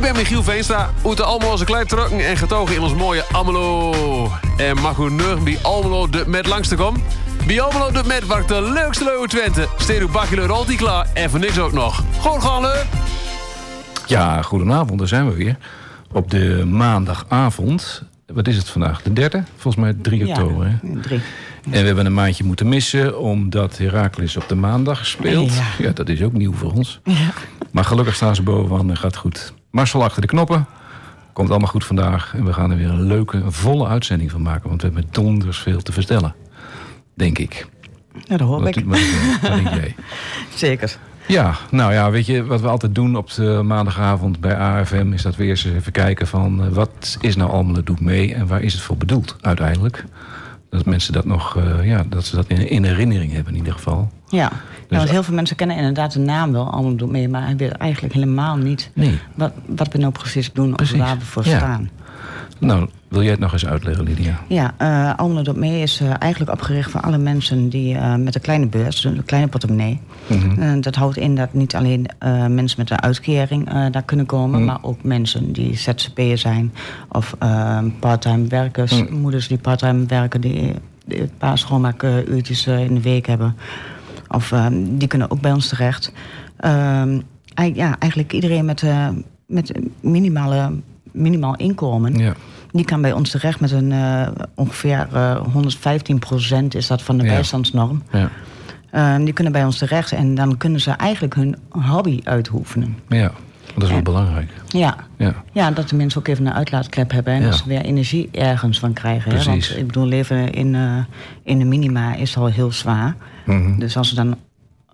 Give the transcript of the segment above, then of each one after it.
Ik ben Michiel Veenstra, uit allemaal onze klein trokken en getogen in ons mooie Almelo. En mag u nu bij Almelo de met langs te komen? Bij Almelo de met waar de leukste leuwe Twente. Steed uw bakje altijd klaar en voor niks ook nog. Gewoon gaan leu. Ja, goedenavond, daar zijn we weer. Op de maandagavond. Wat is het vandaag? De derde? Volgens mij 3 oktober. Hè? Drie. En we hebben een maandje moeten missen omdat Heracles op de maandag speelt. Ja. Ja, dat is ook nieuw voor ons. Maar gelukkig staan ze bovenaan en gaat goed. Marcel achter de knoppen. Komt allemaal goed vandaag. En we gaan er weer een leuke, volle uitzending van maken. Want we hebben donders veel te vertellen. Denk ik. Ja, dat hoor ik. wat, jij? Zeker. Ja, nou ja, weet je, wat we altijd doen op de maandagavond bij AFM... is dat we eerst eens even kijken van... eh, wat is nou allemaal het doet mee en waar is het voor bedoeld uiteindelijk? Dat mensen dat nog, eh, ja, dat ze dat in, in herinnering hebben in ieder geval. Ja. Dus- ja, want heel veel mensen kennen inderdaad de naam wel allemaal mee, maar hij weet eigenlijk helemaal niet Nee. wat, wat we nou precies doen Precies. of waar we voor Ja. staan. Nou, wil jij het nog eens uitleggen, Lydia? Ja, eh Almelo Doet Mee is eh, eigenlijk opgericht voor alle mensen die eh, met een kleine beurs, een kleine portemonnee. Eh, dat houdt in dat niet alleen eh, mensen met een uitkering eh, daar kunnen komen, Mhm. maar ook mensen die ZZP'er zijn of eh, parttime werkers, Mhm. moeders die parttime werken, die, die een paar schoonmaakuurtjes eh, in de week hebben. Of eh, die kunnen ook bij ons terecht. Ehm, ja, eigenlijk iedereen met, eh, met een minimale, minimaal inkomen. Ja. Die kan bij ons terecht met een eh, ongeveer eh 115% is dat van de Ja. bijstandsnorm. Ja. Ehm, die kunnen bij ons terecht en dan kunnen ze eigenlijk hun hobby uitoefenen. ja, dat is wel En- belangrijk. Ja. Ja. ja, dat de mensen ook even een uitlaatklep hebben en Ja. dat ze weer energie ergens van krijgen. Hè? Want ik bedoel, leven in, eh, in de minima is al heel zwaar. Mhm. Dus als ze dan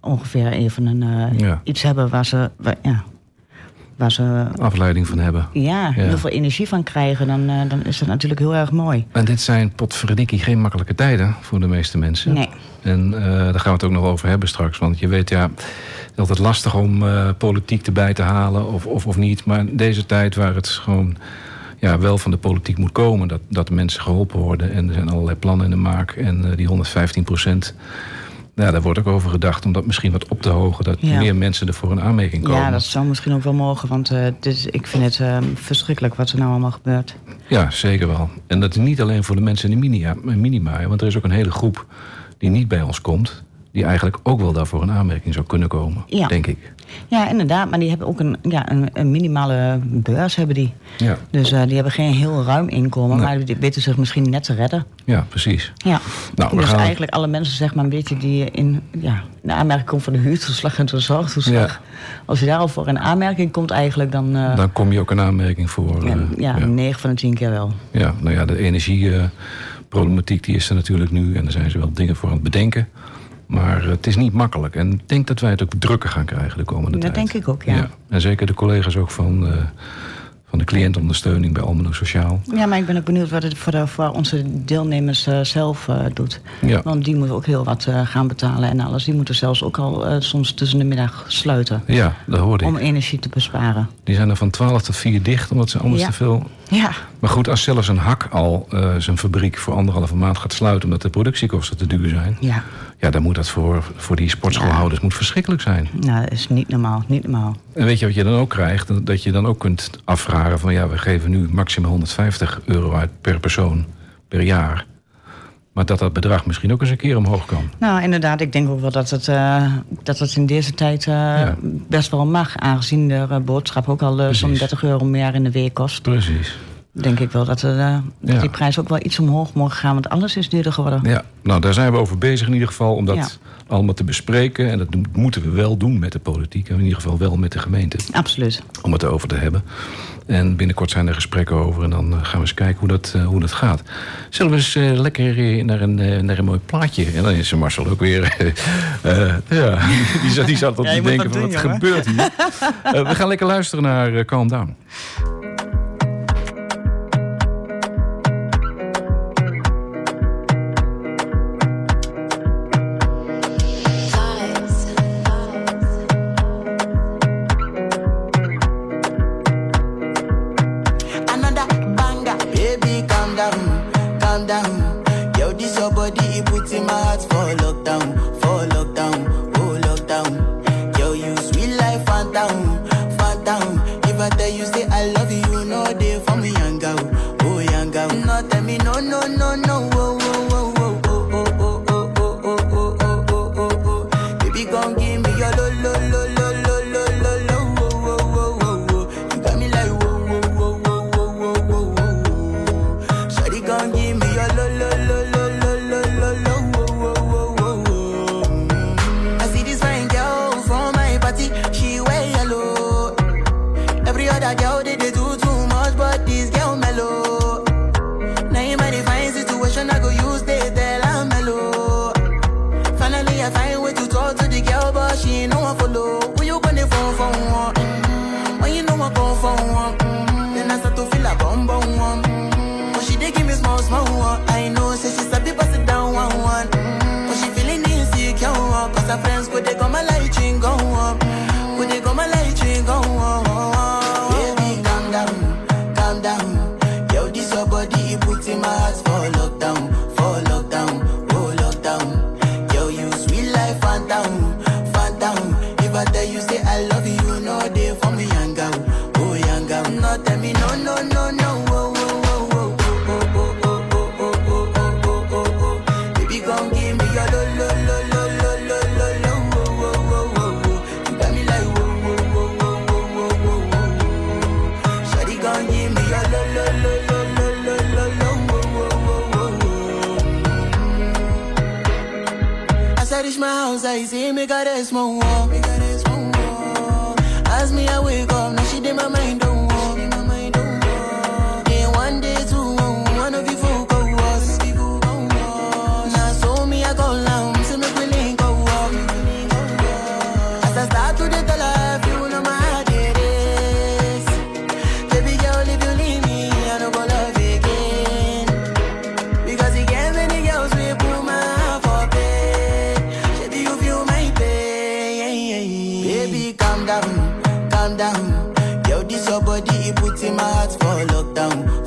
ongeveer even een, eh, Ja. iets hebben waar ze, waar, ja, waar ze Afleiding van hebben. ja, heel veel energie van krijgen, dan, eh, dan is dat natuurlijk heel erg mooi. En dit zijn potverdikkie geen makkelijke tijden voor de meeste mensen. Nee. En eh, daar gaan we het ook nog over hebben straks. Want je weet, ja, het is altijd lastig om eh, politiek erbij te halen of, of, of niet. Maar in deze tijd waar het gewoon ja, wel van de politiek moet komen... dat, dat mensen geholpen worden en er zijn allerlei plannen in de maak... en die 115 procent, ja, daar wordt ook over gedacht... om dat misschien wat op te hogen, dat Ja. meer mensen er voor een aanmerking komen. Ja, dat zou misschien ook wel mogen, want eh, dit ik vind het eh, verschrikkelijk wat er nou allemaal gebeurt. Ja, zeker wel. En dat is niet alleen voor de mensen in de minima, want er is ook een hele groep die niet bij ons komt... die eigenlijk ook wel daarvoor een aanmerking zou kunnen komen, Ja. denk ik. Ja, inderdaad, maar die hebben ook een, ja, een, een minimale beurs, hebben die. Ja, Dus eh, die hebben geen heel ruim inkomen, Nee. maar die weten zich misschien net te redden. ja precies. Ja. Nou, we dus gaan- eigenlijk alle mensen, zeg maar, een beetje die in ja, de aanmerking komt van de huurtoeslag en de zorgtoeslag. Ja. Als je daar al voor in aanmerking komt eigenlijk, dan, eh, Dan kom je ook een aanmerking voor. ja, eh, ja, ja. 9 van de 10 keer wel. Ja, nou ja, de energieproblematiek die is er natuurlijk nu... en daar zijn ze wel dingen voor aan het bedenken. Maar eh, het is niet makkelijk. En ik denk dat wij het ook drukker gaan krijgen de komende Dat tijd. denk ik ook, ja. En zeker de collega's ook van, eh, van de cliëntondersteuning bij Almelo Sociaal. Ja, maar ik ben ook benieuwd wat het voor, de, voor onze deelnemers eh, zelf eh, doet. Ja. Want die moeten ook heel wat eh, gaan betalen en alles. Die moeten zelfs ook al eh, soms tussen de middag sluiten. Ja, dat hoorde ik. Om energie te besparen. Die zijn er van 12 tot 4 dicht, omdat ze anders Ja. te veel... Ja, Maar goed, als zelfs een hak al eh, zijn fabriek voor anderhalve maand gaat sluiten... omdat de productiekosten te duur zijn... ja. Ja, dan moet dat voor, voor die sportschoolhouders moet verschrikkelijk zijn. Nou, dat is niet normaal. Niet normaal. En weet je wat je dan ook krijgt? Dat- je dan ook kunt afvragen van... ja, we geven nu maximaal 150 euro uit per persoon per jaar. Maar dat dat bedrag misschien ook eens een keer omhoog kan. Nou, inderdaad, ik denk ook wel dat het, eh, dat het in deze tijd eh, best wel mag. Aangezien de boodschap ook al eh, zo'n Precies. 30 euro meer in de week kost. Precies. Denk ik wel dat, eh, dat Ja. die prijs ook wel iets omhoog mogen gaan. Want alles is duurder geworden. Ja, nou daar zijn we over bezig in ieder geval om dat Ja. allemaal te bespreken. En dat moeten we wel doen met de politiek. En in ieder geval wel met de gemeente. Absoluut. om het erover te hebben. En binnenkort zijn er gesprekken over en dan eh, gaan we eens kijken hoe dat, eh, hoe dat gaat. Zullen we eens eh, lekker eh, naar, een, eh, naar een mooi plaatje? En dan is Marcel ook weer... eh, eh, ja, die, zat- die zat op Ja, te denken wat van doen, wat jongen. gebeurt hier? Eh, we gaan lekker luisteren naar eh, Calm Down. me got a small. This your body, it puts in my heart for lockdown,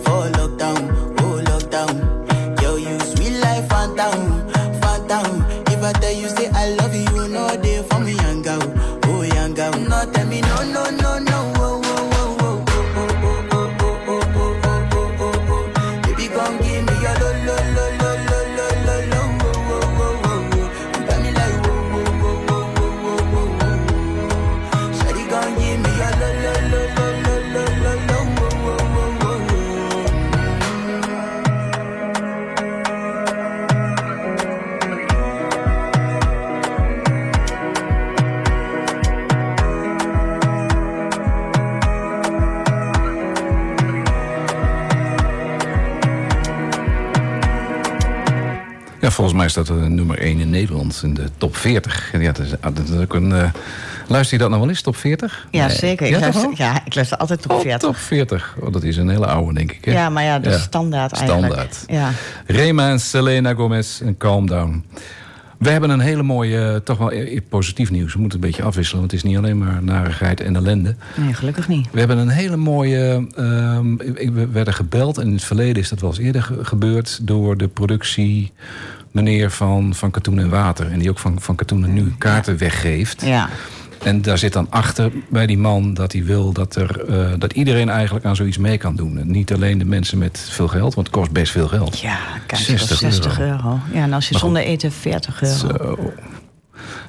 Mij staat er nummer 1 in Nederland in de top 40. En ja, dat is, ah, dat is ook een, eh, luister je dat nou wel eens, top 40? Ja, Nee. zeker. Ik Ja, toch luister, ja, ik luister altijd op Oh, 40. top 40. Oh, dat is een hele oude, denk ik. Hè? Ja, maar ja, de standaard eigenlijk. Standaard. Ja. Rema en Selena Gomez en Calm Down. We hebben een hele mooie, eh, toch wel eh, positief nieuws. We moeten een beetje afwisselen, want het is niet alleen maar narigheid en ellende. Nee, gelukkig niet. We hebben een hele mooie. ehm, ik- we werden gebeld en in het verleden is dat wel eens eerder ge- gebeurd door de productie meneer van, van Katoen en Water. En die ook van, van Katoen en Nu kaarten weggeeft. Ja. En daar zit dan achter bij die man dat hij wil dat, er, eh, dat iedereen eigenlijk aan zoiets mee kan doen. En niet alleen de mensen met veel geld, want het kost best veel geld. Ja, kijk, 60 60, euro. euro. Ja, en als je Maar zonder eten 40 euro. Zo.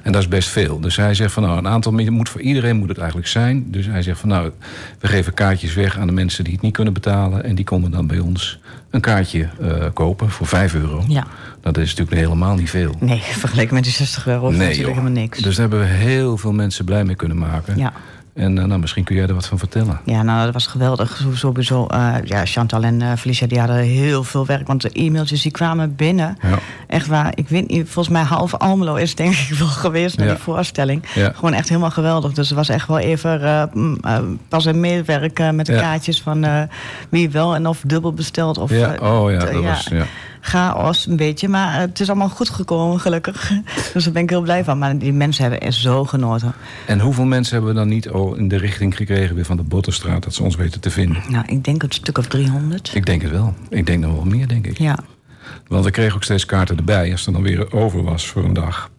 En dat is best veel. Dus hij zegt van nou, een aantal mensen moet voor iedereen moet het eigenlijk zijn. Dus hij zegt van nou, we geven kaartjes weg aan de mensen die het niet kunnen betalen. En die konden dan bij ons een kaartje eh, kopen voor 5 euro. Ja. Dat is natuurlijk helemaal niet veel. Nee, vergeleken met die 60 euro is Nee, natuurlijk joh. helemaal niks. Dus daar hebben we heel veel mensen blij mee kunnen maken. Ja. En eh, nou, misschien kun jij er wat van vertellen. Ja, nou, dat was geweldig. Sowieso, eh, ja, Chantal en eh, Felicia die hadden heel veel werk. Want de e-mailtjes die kwamen binnen. Ja. Echt waar, ik weet niet, volgens mij half Almelo is denk ik wel geweest naar Ja. die voorstelling. Ja. Gewoon echt helemaal geweldig. Dus het was echt wel even mm, pas en meewerken met de kaartjes van wie wel en of dubbel besteld. Of, Ja, oh ja, dat was... Ja. Chaos een beetje. Maar het is allemaal goed gekomen, gelukkig. Dus daar ben ik heel blij van. Maar die mensen hebben echt zo genoten. En hoeveel mensen hebben we dan niet oh, in de richting gekregen weer van de Botterstraat... dat ze ons weten te vinden? Nou, ik denk een stuk of 300. Ik denk het wel. Ik denk nog wel meer, denk ik. Ja, Want we kregen ook steeds kaarten erbij. Als er dan weer over was voor een dag...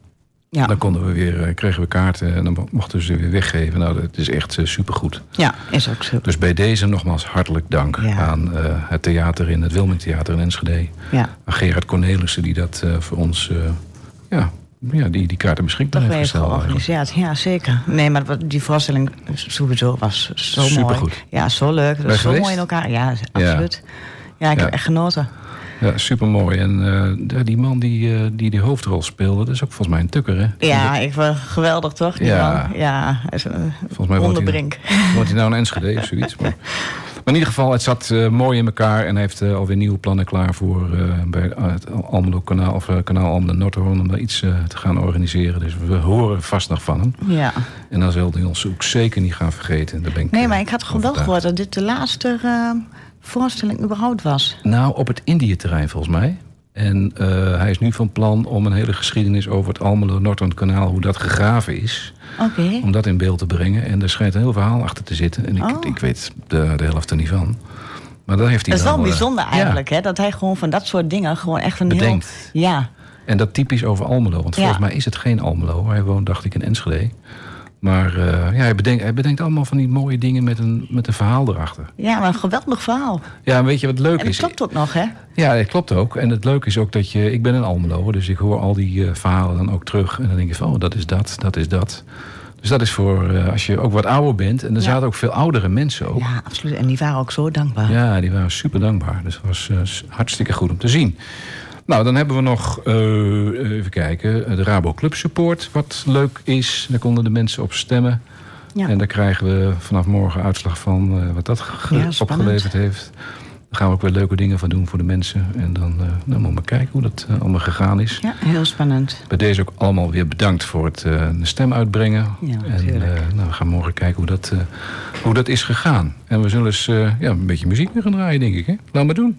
ja. Dan konden we weer, eh, kregen we kaarten en dan mochten we ze weer weggeven. Nou, dat is echt eh, supergoed. ja is ook zo. Dus bij deze nogmaals hartelijk dank Ja. aan eh, het theater in het Wilming Theater in Enschede. Ja. Aan Gerard Cornelissen die dat voor ons, ja, ja, die, die kaarten beschikbaar Toch heeft gesteld. georganiseerd. Ja, zeker. Nee, maar die voorstelling sowieso was zo mooi. Supergoed. Ja, zo leuk. Dat is zo geweest? mooi in elkaar. Ja, absoluut. Ja, ik Ja. heb echt genoten. Ja, supermooi. En eh, die man die, uh, die die hoofdrol speelde, dat is ook volgens mij een tukker, hè? Ja, ik was geweldig, toch? Die Ja. man? Ja, hij is een Volgens mij woont hij, wonderbrink. woont hij nou in Enschede of zoiets. Maar, maar in ieder geval, het zat eh, mooi in elkaar... en hij heeft eh, alweer nieuwe plannen klaar voor eh, bij het Almelo kanaal... of eh, kanaal Almelo Noordhoorn om daar iets eh, te gaan organiseren. Dus we horen vast nog van hem. Ja. En dan zal hij ons ook zeker niet gaan vergeten. Daar ben ik, Nee, eh, maar ik had gewoon wel gehoord dat dit de laatste eh, voorstelling überhaupt was. Nou, op het Indië-terrein volgens mij. En eh, hij is nu van plan om een hele geschiedenis over het Almelo Noordhoorn kanaal... hoe dat gegraven is, Oké. om dat in beeld te brengen. En er schijnt een heel verhaal achter te zitten. En ik, Oh. ik weet de, de helft er niet van. Maar dat heeft hij Dat is wel nou, eh, bijzonder eigenlijk, hè? Dat hij gewoon van dat soort dingen gewoon echt een Bedenkt. heel... Ja, En dat typisch over Almelo. Want Ja. volgens mij is het geen Almelo. Hij woont, dacht ik, in Enschede. Maar eh, ja, hij, bedenkt, hij bedenkt allemaal van die mooie dingen met een, met een verhaal erachter. ja, maar een geweldig verhaal. Ja, en weet je wat leuk En dat is? klopt ook nog, hè? Ja, dat klopt ook. En het leuke is ook dat je... Ik ben een Almelo, dus ik hoor al die eh, verhalen dan ook terug. En dan denk je van, oh, dat is dat, dat is dat. Dus dat is voor eh, als je ook wat ouder bent. En er Ja. zaten ook veel oudere mensen ook. Ja, absoluut. En die waren ook zo dankbaar. Ja, die waren super dankbaar. Dus het was hartstikke goed om te zien. Nou, dan hebben we nog, eh, even kijken, de Rabo Club Support. Wat leuk is, daar konden de mensen op stemmen. Ja. En daar krijgen we vanaf morgen uitslag van eh, wat dat Ja, opgeleverd heeft. Daar gaan we ook weer leuke dingen van doen voor de mensen. En dan, eh, dan moeten we kijken hoe dat eh, allemaal gegaan is. Ja, heel spannend. Bij deze ook allemaal weer bedankt voor het eh, stem uitbrengen. Ja, en eh, nou, we gaan morgen kijken hoe dat, eh, hoe dat is gegaan. En we zullen eens eh, ja, een beetje muziek weer gaan draaien, denk ik. Hè? Laat maar doen.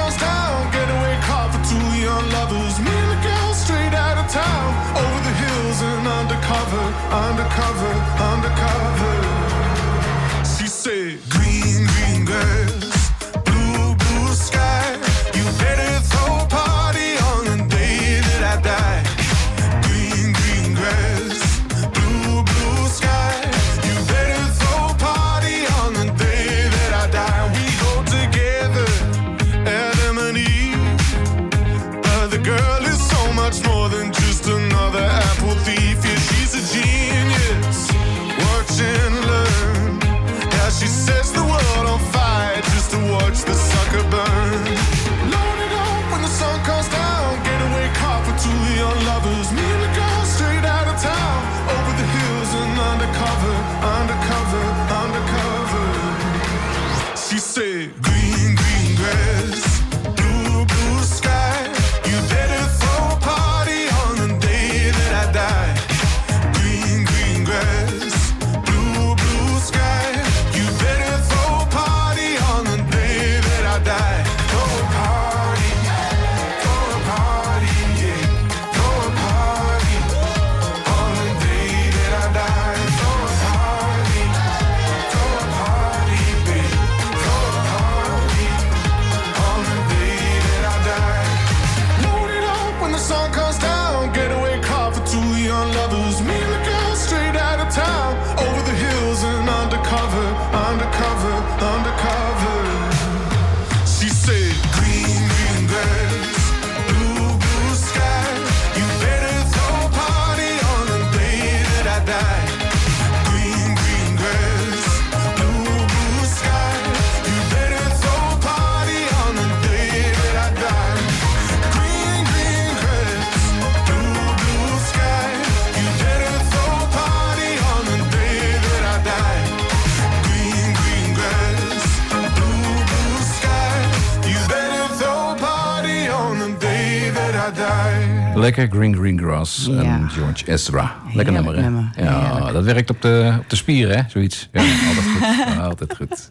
Lekker Green Green Grass Ja. en George Ezra. Lekker nummer, hè? nummer, Ja, dat werkt op de, op de spieren, hè? Zoiets. Ja, altijd goed. Altijd goed.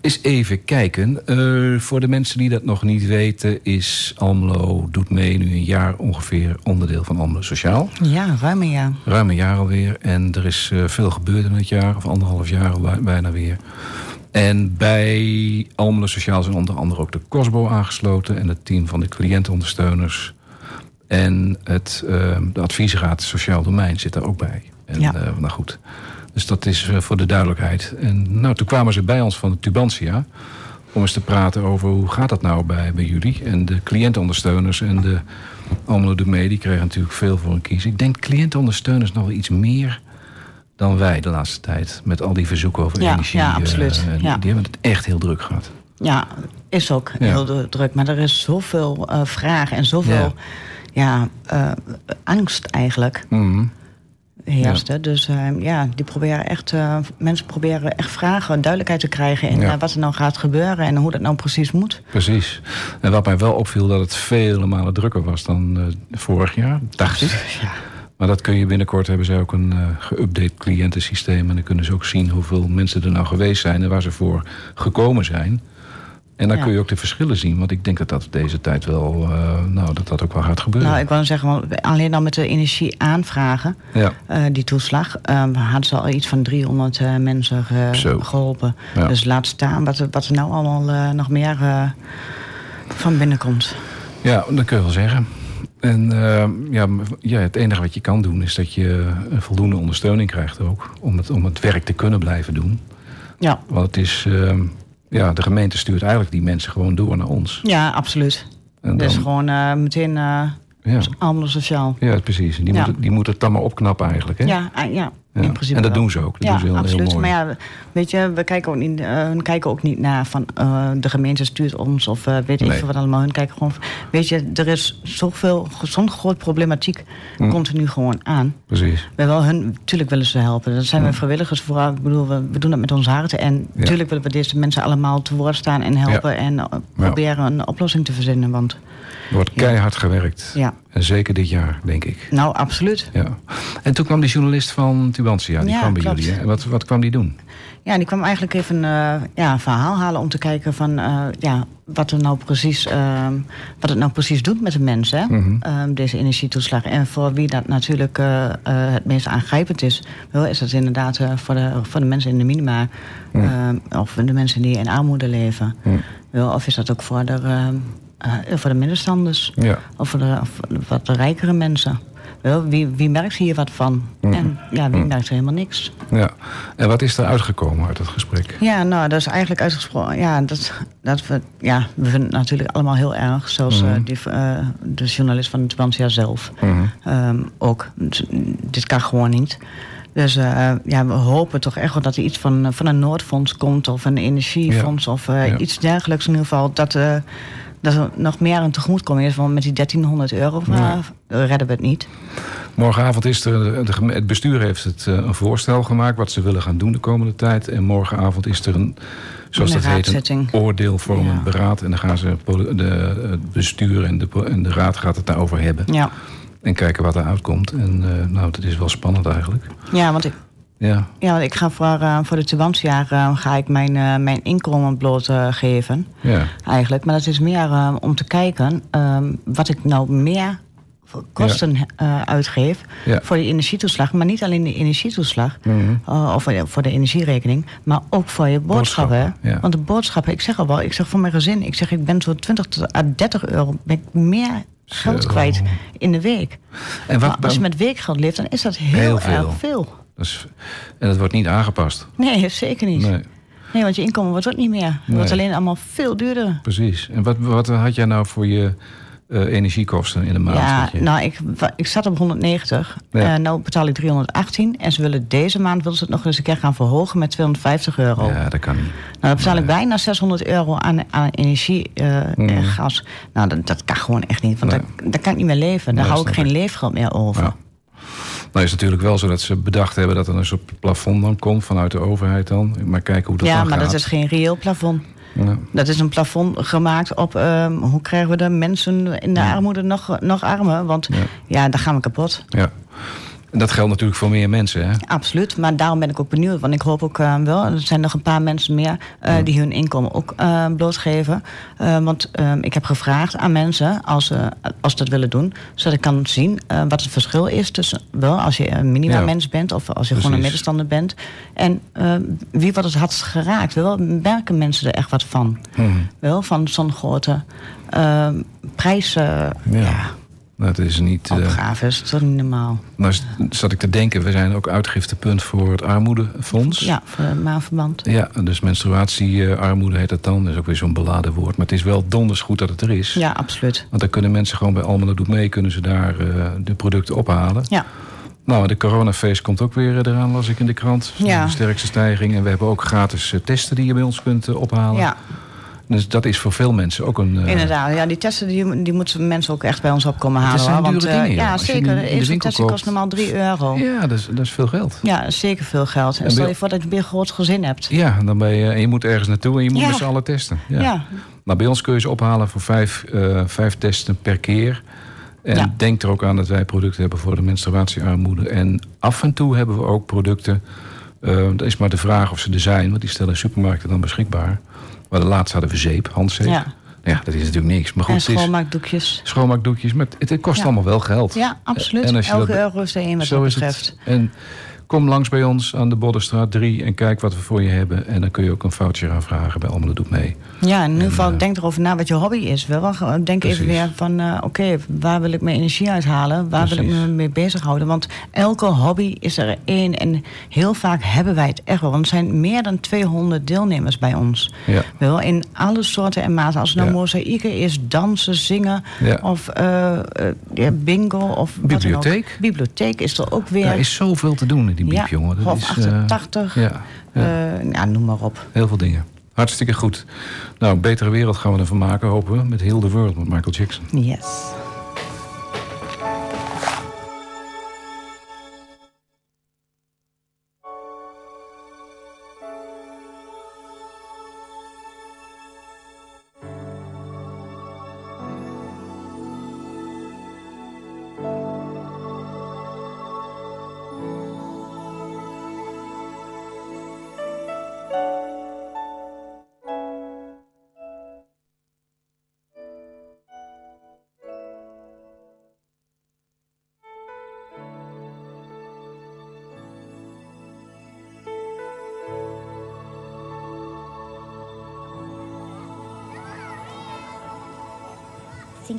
Eens even kijken. Eh, voor de mensen die dat nog niet weten... is Almelo doet mee nu een jaar ongeveer onderdeel van Almelo Sociaal. Ja, ruim een jaar. Ruim een jaar alweer. En er is eh, veel gebeurd in het jaar, of anderhalf jaar al bijna weer. En bij Almelo Sociaal zijn onder andere ook de COSBO aangesloten... en het team van de cliëntenondersteuners. En het, uh, de adviesraad Sociaal Domein zit daar ook bij. En, Ja. uh, nou goed. Dus dat is uh, voor de duidelijkheid. En nou, toen kwamen ze bij ons van de Tubantia om eens te praten over hoe gaat dat nou bij, bij jullie. En de cliëntenondersteuners en de Almelo de Mee, die kregen natuurlijk veel voor een kies. Ik denk cliëntenondersteuners nog wel iets meer dan wij de laatste tijd. Met al die verzoeken over Ja, energie. ja, absoluut. eh, Ja. Die hebben het echt heel druk gehad. Ja, is ook Ja. heel dru- druk. Maar er is zoveel eh vraag en zoveel ja. Eh, angst eigenlijk hè. Dus eh, ja, die proberen echt, eh, mensen proberen echt vragen, duidelijkheid te krijgen in Ja. wat er nou gaat gebeuren en hoe dat nou precies moet. Precies. En wat mij wel opviel, dat het vele malen drukker was dan vorig jaar, dacht ik. Ja. Maar dat kun je binnenkort, hebben zij ook een eh geüpdate cliëntensysteem. En dan kunnen ze ook zien hoeveel mensen er nou geweest zijn en waar ze voor gekomen zijn. En dan Ja. kun je ook de verschillen zien. Want ik denk dat dat deze tijd wel, eh, nou, dat dat ook wel gaat gebeuren. Nou, ik wou zeggen, alleen al met de energie aanvragen, Ja, eh, die toeslag, eh, hadden ze al iets van 300 eh, mensen geholpen. Ja. Dus laat staan wat er, wat er nou allemaal nog meer van binnenkomt. ja, dat kun je wel zeggen. En ja, ja, het enige wat je kan doen is dat je voldoende ondersteuning krijgt ook. Om het, om het werk te kunnen blijven doen. Ja, Want het is, ja, de gemeente stuurt eigenlijk die mensen gewoon door naar ons. ja absoluut. En Dus dan- gewoon eh, meteen eh ja, allemaal sociaal. ja, precies. En Die, Ja. moeten, die moeten het dan maar opknappen eigenlijk. Hè? Ja, ah, ja, Ja. in principe En dat wel. doen ze ook. Dat ja, doen ze heel, heel absoluut. mooi. Maar ja, weet je, we kijken ook niet, hun kijken ook niet naar van eh, de gemeente stuurt ons of eh, weet ik Nee. wat allemaal. Hun kijken gewoon, weet je, er is zoveel, zo'n groot problematiek Hm. continu gewoon aan. Precies. We wel hun, natuurlijk willen ze helpen. Dat zijn we vrijwilligers voor. Ik bedoel, we, we doen dat met ons hart. En Hm. Ja. natuurlijk willen we deze mensen allemaal te woord staan en helpen. En proberen een oplossing te verzinnen. Want Er wordt keihard gewerkt. ja, En zeker dit jaar, denk ik. nou absoluut. Ja. En toen kwam die journalist van Tubantia. Die Ja, kwam bij klopt. jullie. Hè? En wat, wat kwam die doen? Ja, die kwam eigenlijk even eh, ja, een verhaal halen om te kijken van eh, ja, wat, er nou precies, ehm, wat het nou precies doet met de mensen, hè? Mhm. Ehm, deze energietoeslag. En voor wie dat natuurlijk eh, het meest aangrijpend is, wel, is dat inderdaad voor, de, voor de mensen in de minima ehm, of de mensen die in armoede leven. Wel, of is dat ook voor de, eh, voor de middenstanders Ja. of voor de, of wat de rijkere mensen. Wie, wie merkt hier wat van? Mhm. En ja, wie Mhm. merkt er helemaal niks? ja. En wat is er uitgekomen uit het gesprek? Ja, nou, dat is eigenlijk uitgesproken. Ja, dat, dat we, ja, we vinden het natuurlijk allemaal heel erg. Zoals eh, die, eh, de journalist van de Tubantia zelf Mhm. ehm, ook. Mm, dit kan gewoon niet. Dus ja, we hopen toch echt wel dat er iets van, van een Noordfonds komt... of een energiefonds of Ja. iets dergelijks in ieder geval. Dat, dat er nog meer een tegemoetkoming is. Want met die 1300 euro eh, Ja. redden we het niet. Morgenavond is er, geme- het bestuur heeft het, eh, een voorstel gemaakt... wat ze willen gaan doen de komende tijd. En morgenavond is er een, zoals dat heet, een oordeelvormend Ja. beraad. En dan gaan ze de, het bestuur en de, en de raad gaat het daarover hebben. Ja, En kijken wat er uitkomt. En eh, nou, dat is wel spannend eigenlijk. ja want ik, Ja, Ja, want ik ga voor, eh, voor de Tubantia eh, ga ik mijn, eh, mijn inkomen blootgeven. ja, eigenlijk. Maar dat is meer om te kijken ehm, wat ik nou meer kosten uitgeef Ja. voor die energietoeslag. Maar niet alleen de energietoeslag Mhm. of voor de, voor de energierekening, maar ook voor je boodschappen. Boodschappen, ja. Want de boodschappen, ik zeg al wel, ik zeg voor mijn gezin, ik zeg ik ben zo'n 20 tot à 30 euro ben ik meer geld kwijt in de week. En wat, maar als je met weekgeld leeft, dan is dat heel, Heel erg veel. En dat wordt niet aangepast. Nee, zeker niet. Nee, Nee, want je inkomen wordt ook niet meer. Het wordt alleen allemaal veel duurder. precies. En wat, wat had jij nou voor je eh, energiekosten in de maand? Ja, je- nou, ik, ik zat op 190. Ja. Eh, nou betaal ik 318. En ze willen deze maand willen ze het nog eens een keer gaan verhogen met 250 euro. ja, dat kan niet. Nou, dan betaal ik bijna 600 euro aan, aan energie eh, Mhm. en gas. Nou, dat, dat kan gewoon echt niet. Want Nee. daar, daar kan ik niet meer leven. Daar Nee, hou ik geen leefgeld meer over. Ja. Nou is het natuurlijk wel zo dat ze bedacht hebben dat er een soort plafond dan komt vanuit de overheid dan. Maar kijken hoe dat Ja, dan maar gaat. dat is geen reëel plafond. Ja. Dat is een plafond gemaakt op ehm, hoe krijgen we de mensen in de armoede nog, nog armer. Want Ja. ja, daar gaan we kapot. ja. En dat geldt natuurlijk voor meer mensen, hè? Absoluut, maar daarom ben ik ook benieuwd. Want ik hoop ook eh, wel, er zijn nog een paar mensen meer eh, die hun inkomen ook eh, blootgeven. Want eh, ik heb gevraagd aan mensen, als ze als ze dat willen doen, zodat ik kan zien wat het verschil is tussen wel als je een minimumens bent of als je gewoon een middenstander bent. En wie wat het hardst geraakt. Wel, merken mensen er echt wat van? Mhm. Wel, van zo'n grote eh, prijs. ja. Dat is niet... eh, Opgave is toch niet normaal. nou s- zat ik te denken, we zijn ook uitgiftepunt voor het armoedefonds. Ja, voor het maanverband. Ja, dus menstruatiearmoede heet dat dan. Dat is ook weer zo'n beladen woord. Maar het is wel donders goed dat het er is. Ja, absoluut. Want dan kunnen mensen gewoon bij Almelo Doet Mee... kunnen ze daar eh, de producten ophalen. Ja, Nou, de coronafeest komt ook weer eh, eraan, las ik in de krant. Ja. De sterkste stijging. En we hebben ook gratis eh, testen die je bij ons kunt eh, ophalen. ja Dus dat is voor veel mensen ook een... eh, inderdaad. Ja, die testen die, die moeten mensen ook echt bij ons op komen halen. zijn hoor. Want, dure eh, dingen, ja, zeker. testing koopt. kost normaal 3 euro. Ja. Ja, dat is, dat is veel geld. dat is zeker veel geld. En En stel je voor dat je weer een groot gezin hebt. Ja, dan ben je, en je moet ergens naartoe en je moet Ja. met z'n allen testen. Ja. Ja. Nou, bij ons kun je ze ophalen voor vijf, eh, vijf testen per keer. En Ja. denk er ook aan dat wij producten hebben voor de menstruatiearmoede. En af en toe hebben we ook producten. dat is maar de vraag of ze er zijn, want die stellen supermarkten dan beschikbaar. Maar de laatste hadden we zeep, handzeep. Ja. Ja, dat is natuurlijk niks. Maar goed, En schoonmaakdoekjes. schoonmaakdoekjes. Maar het, het kost Ja. allemaal wel geld. Ja, absoluut. En als je Elke dat- euro is er één wat Zo dat is betreft. het. En kom langs bij ons aan de Boddenstraat 3 en kijk wat we voor je hebben. En dan kun je ook een voucher aanvragen bij Almelo Doet Mee. Ja, in ieder geval eh, denk erover na wat je hobby is. Wel, denk even weer van, eh, oké, waar wil ik mijn energie uithalen? Waar wil ik me mee bezighouden? Want elke hobby is er één. En heel vaak hebben wij het echt wel. Want er zijn meer dan 200 deelnemers bij ons. Ja. Wel, in alle soorten en maten. Als het nou Ja. mozaïeken is, dansen, zingen... Ja. of eh, bingo of. Bibliotheek. Bibliotheek is er ook weer. Er is zoveel te doen in die biep, ja, jongen. Dat is, eh, 88. ja, ja, eh, ja, noem maar op. heel veel dingen. Hartstikke goed. Nou, een betere wereld gaan we ervan maken, hopen we. Met Heel the World, met Michael Jackson. Yes.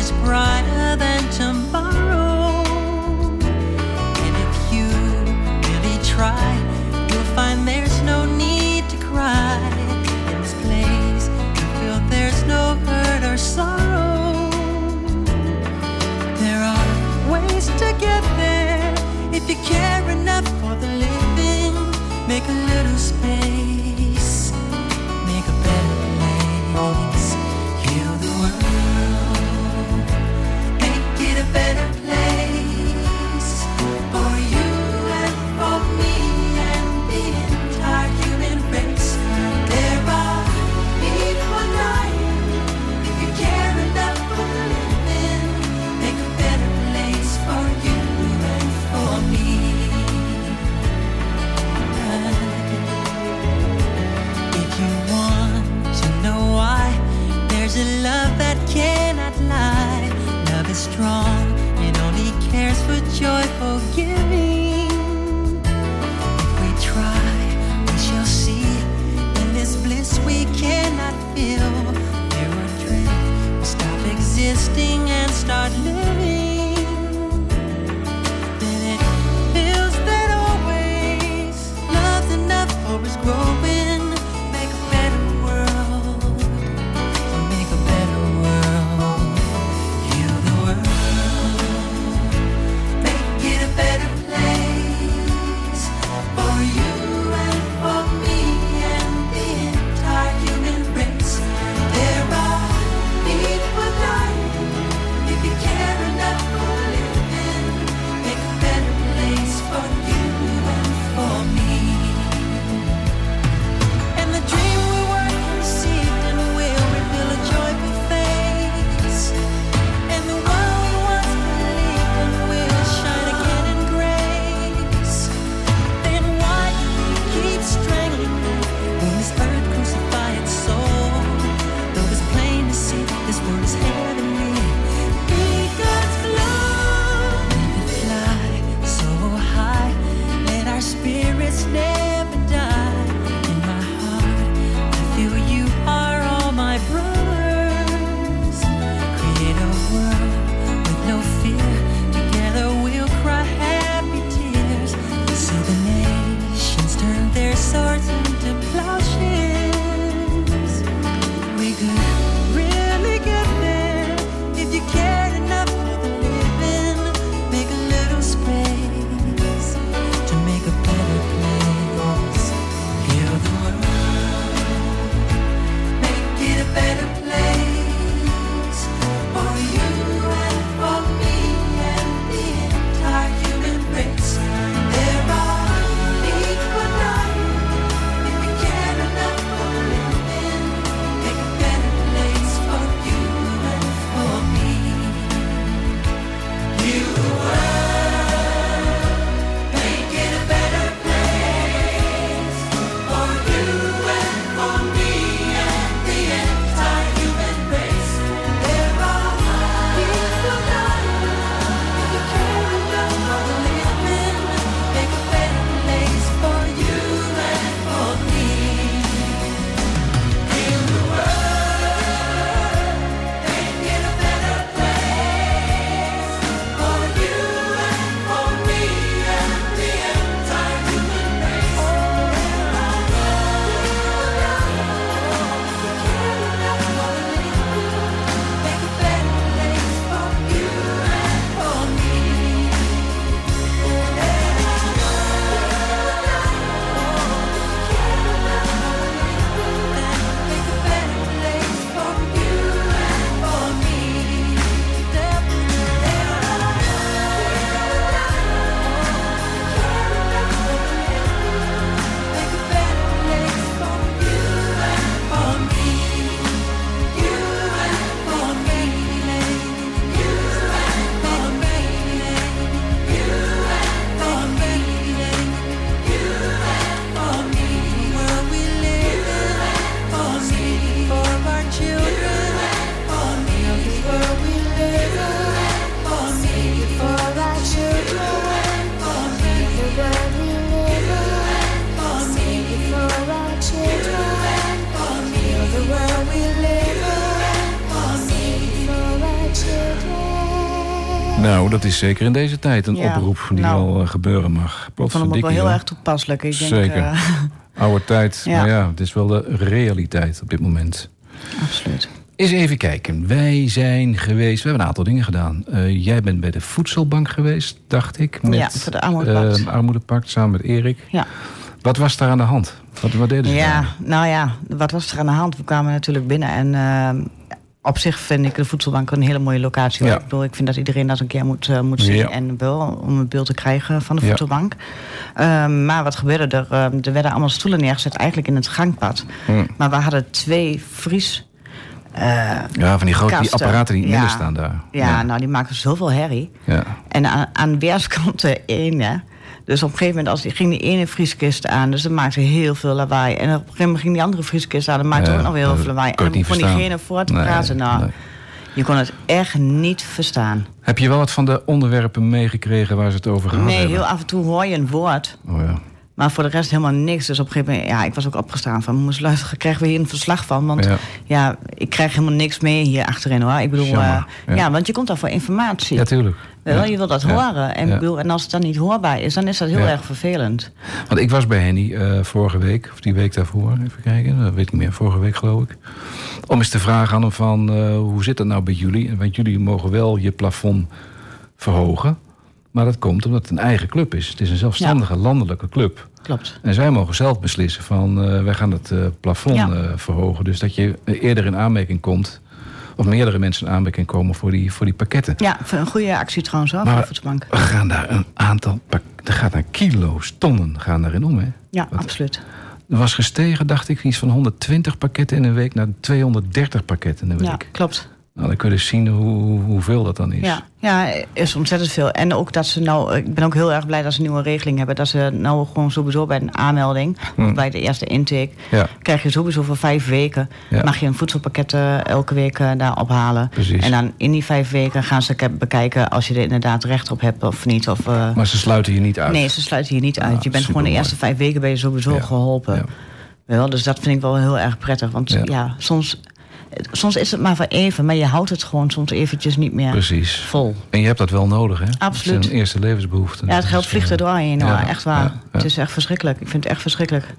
Is brighter than tomorrow. And if you really try, you'll find there's is zeker in deze tijd een Ja, oproep die nou, wel eh, gebeuren mag. Ik vond hem ook wel heel erg toepasselijk. Ik denk, Zeker. eh, Oude tijd, Ja. maar ja, het is wel de realiteit op dit moment. absoluut. Eens even kijken. Wij zijn geweest, we hebben een aantal dingen gedaan. Eh, jij bent bij de voedselbank geweest, dacht ik. Met, Ja, voor de Armoedepact. Armoedepact, samen met Erik. Ja. Wat was daar aan de hand? Wat, wat deden ze Ja, daar? nou ja, wat was er aan de hand? We kwamen natuurlijk binnen en eh, op zich vind ik de voedselbank een hele mooie locatie. Ja. Ik, bedoel, ik vind dat iedereen dat een keer moet, eh, moet zien Ja. en wel om een beeld te krijgen van de Ja. voedselbank. Ehm, maar wat gebeurde er? Ehm, er werden allemaal stoelen neergezet eigenlijk in het gangpad. Hm. Maar we hadden twee vries... eh, Ja, van die grote die apparaten die Ja. midden staan daar. ja, nou die maken zoveel herrie. ja. En aan, aan weerskanten één, hè. Dus op een gegeven moment als, die- ging die ene vrieskist aan. Dus dat maakte heel veel lawaai. En op een gegeven moment ging die andere vrieskist aan. Dat maakte Ja, ook nog heel veel lawaai. kon En dan verstaan. diegene voor te Nee, praten. Nou, nee. je kon het echt niet verstaan. Heb je wel wat van de onderwerpen meegekregen waar ze het over gehad Nee, hebben? heel af en toe hoor je een woord. Oh ja. Maar voor de rest helemaal niks. Dus op een gegeven moment, ja, ik was ook opgestaan van... moest luisteren, krijgen we hier een verslag van? Want Ja. ja, ik krijg helemaal niks mee hier achterin, hoor. Ik bedoel, eh, ja. ja. want je komt daar voor informatie. Ja, tuurlijk. Wel. Je wil dat horen. En, bedoel, en als het dan niet hoorbaar is, dan is dat heel erg vervelend. Want ik was bij Henny eh, vorige week, of die week daarvoor, even kijken, dat weet ik meer, vorige week geloof ik. Om eens te vragen aan hem van, eh, hoe zit dat nou bij jullie? Want jullie mogen wel je plafond verhogen, maar dat komt omdat het een eigen club is. Het is een zelfstandige landelijke club. Klopt. En zij mogen zelf beslissen van, eh, wij gaan het eh, plafond Ja. eh, verhogen. Dus dat je eerder in aanmerking komt, of meerdere mensen in aanmerking komen voor die, voor die pakketten. Ja, voor een goede actie trouwens wel, Maar de voedselbank. er gaan daar een aantal, er gaat daar kilo's, tonnen gaan daarin om, hè? Ja, Wat- absoluut. Er was gestegen, dacht ik, iets van 120 pakketten in een week naar 230 pakketten in een Ja, week. klopt. Nou, dan kun je dus zien hoe, hoe- hoeveel dat dan is. Ja, ja, is ontzettend veel. En ook dat ze nou, ik ben ook heel erg blij dat ze een nieuwe regeling hebben. Dat ze nou gewoon sowieso bij een aanmelding, of bij de eerste intake, Hm. Ja. krijg je sowieso voor vijf weken, Ja. mag je een voedselpakket eh, elke week eh, daar ophalen. Precies. En dan in die vijf weken gaan ze ke- bekijken als je er inderdaad recht op hebt of niet. Of, eh, Maar ze sluiten je niet uit. nee, ze sluiten je niet uit. Ah, je bent gewoon de eerste vijf weken ben je sowieso Ja. geholpen. Ja. Wel, dus dat vind ik wel heel erg prettig. Want ja, soms, soms is het maar voor even, maar je houdt het gewoon soms eventjes niet meer Precies. vol. En je hebt dat wel nodig, hè? Absoluut. Is een eerste levensbehoefte. Ja, het geld vliegt er eh, doorheen, hoor. ja, echt waar. ja, ja. Het is echt verschrikkelijk. Ik vind het echt verschrikkelijk. Nou,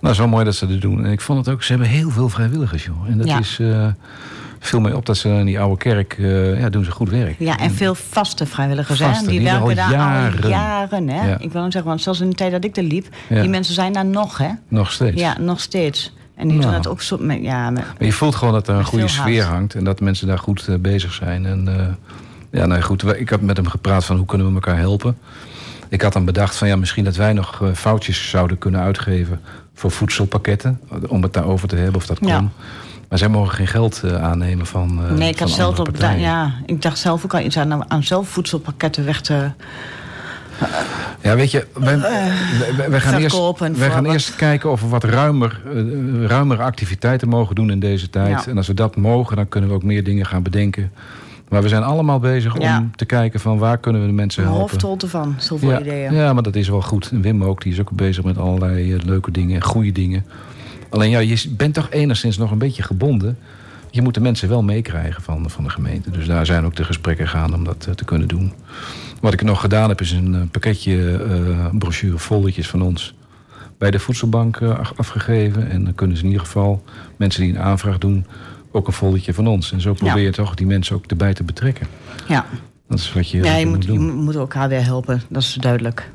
het is wel mooi dat ze dat doen. En ik vond het ook, ze hebben heel veel vrijwilligers, joh. En dat is... eh viel mij op dat ze in die oude kerk... eh, ja, doen ze goed werk. Ja, en veel vaste vrijwilligers, hè? Vaste, Die die er werken al daar jaren. al jaren, hè? Ja. Ik wil hem zeggen, want zelfs in de tijd dat ik er liep... Ja. die mensen zijn daar nog, hè? Nog steeds. Ja, nog steeds. En die Nou. doen ook zo met... Ja, met, Maar je voelt gewoon dat er een goede haast. sfeer hangt en dat mensen daar goed eh, bezig zijn. En eh, ja, nou goed, ik had met hem gepraat van hoe kunnen we elkaar helpen. Ik had dan bedacht van ja, misschien dat wij nog eh, foutjes zouden kunnen uitgeven voor voedselpakketten. Om het daarover te hebben of dat kon. Ja. Maar zij mogen geen geld aannemen van. nee, ik had zelf op. Ja, ik dacht zelf ook al iets aan, aan zelf voedselpakketten weg te... Ja, weet je, wij, wij, wij- wij gaan, eerst, wij gaan eerst kijken of we wat ruimer, eh, ruimere activiteiten mogen doen in deze tijd. Ja. En als we dat mogen, dan kunnen we ook meer dingen gaan bedenken. Maar we zijn allemaal bezig Ja. om te kijken van waar kunnen we de mensen Een helpen. hoofdrol ervan, zoveel ja, ideeën. ja, maar dat is wel goed. En Wim ook, die is ook bezig met allerlei eh, leuke dingen, goede dingen. Alleen ja, je bent toch enigszins nog een beetje gebonden. Je moet de mensen wel meekrijgen van, van de gemeente. Dus daar zijn ook de gesprekken gaan om dat eh, te kunnen doen. Wat ik nog gedaan heb, is een eh, pakketje eh brochure folletjes van ons bij de voedselbank eh, af- afgegeven. En dan kunnen ze in ieder geval, mensen die een aanvraag doen, ook een folletje van ons. En zo probeer je toch die mensen ook erbij te betrekken. Ja, Dat is wat je, ja je, je moet, moet je doen. moet elkaar weer helpen. Dat is duidelijk.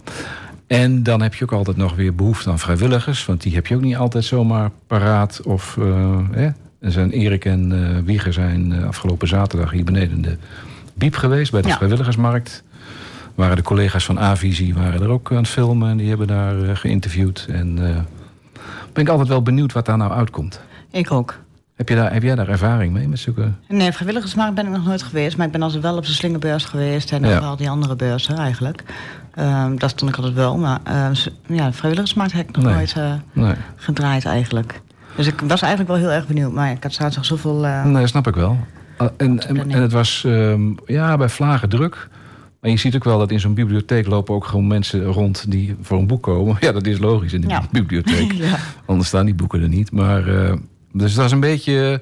En dan heb je ook altijd nog weer behoefte aan vrijwilligers. Want die heb je ook niet altijd zomaar paraat. Of, eh, hè? Er zijn Erik en Wieger zijn afgelopen zaterdag hier beneden in de Biep geweest. Bij de Ja. vrijwilligersmarkt. Waren de collega's van Avisie waren er ook aan het filmen. En die hebben daar eh, geïnterviewd. En eh, ben ik altijd wel benieuwd wat daar nou uitkomt. Ik ook. Heb, je daar, heb jij daar ervaring mee met zulke... Nee, vrijwilligersmarkt ben ik nog nooit geweest. Maar ik ben altijd wel op de slingerbeurs geweest. En Ja. op al die andere beurzen eigenlijk. Ehm dat stond ik altijd wel. Maar s- ja, vrijwilligersmarkt heb ik nog Nee. nooit eh, Nee, gedraaid eigenlijk. Dus ik was eigenlijk wel heel erg benieuwd. Maar ik had zaterdag zoveel... eh, nee snap ik wel. Ah, En, en, en het was ehm, ja, bij Vlagen druk. Maar je ziet ook wel dat in zo'n bibliotheek lopen ook gewoon mensen rond die voor een boek komen. Ja, dat is logisch in de Ja. bibliotheek. ja. Anders staan die boeken er niet. Maar, eh, dus dat is een beetje...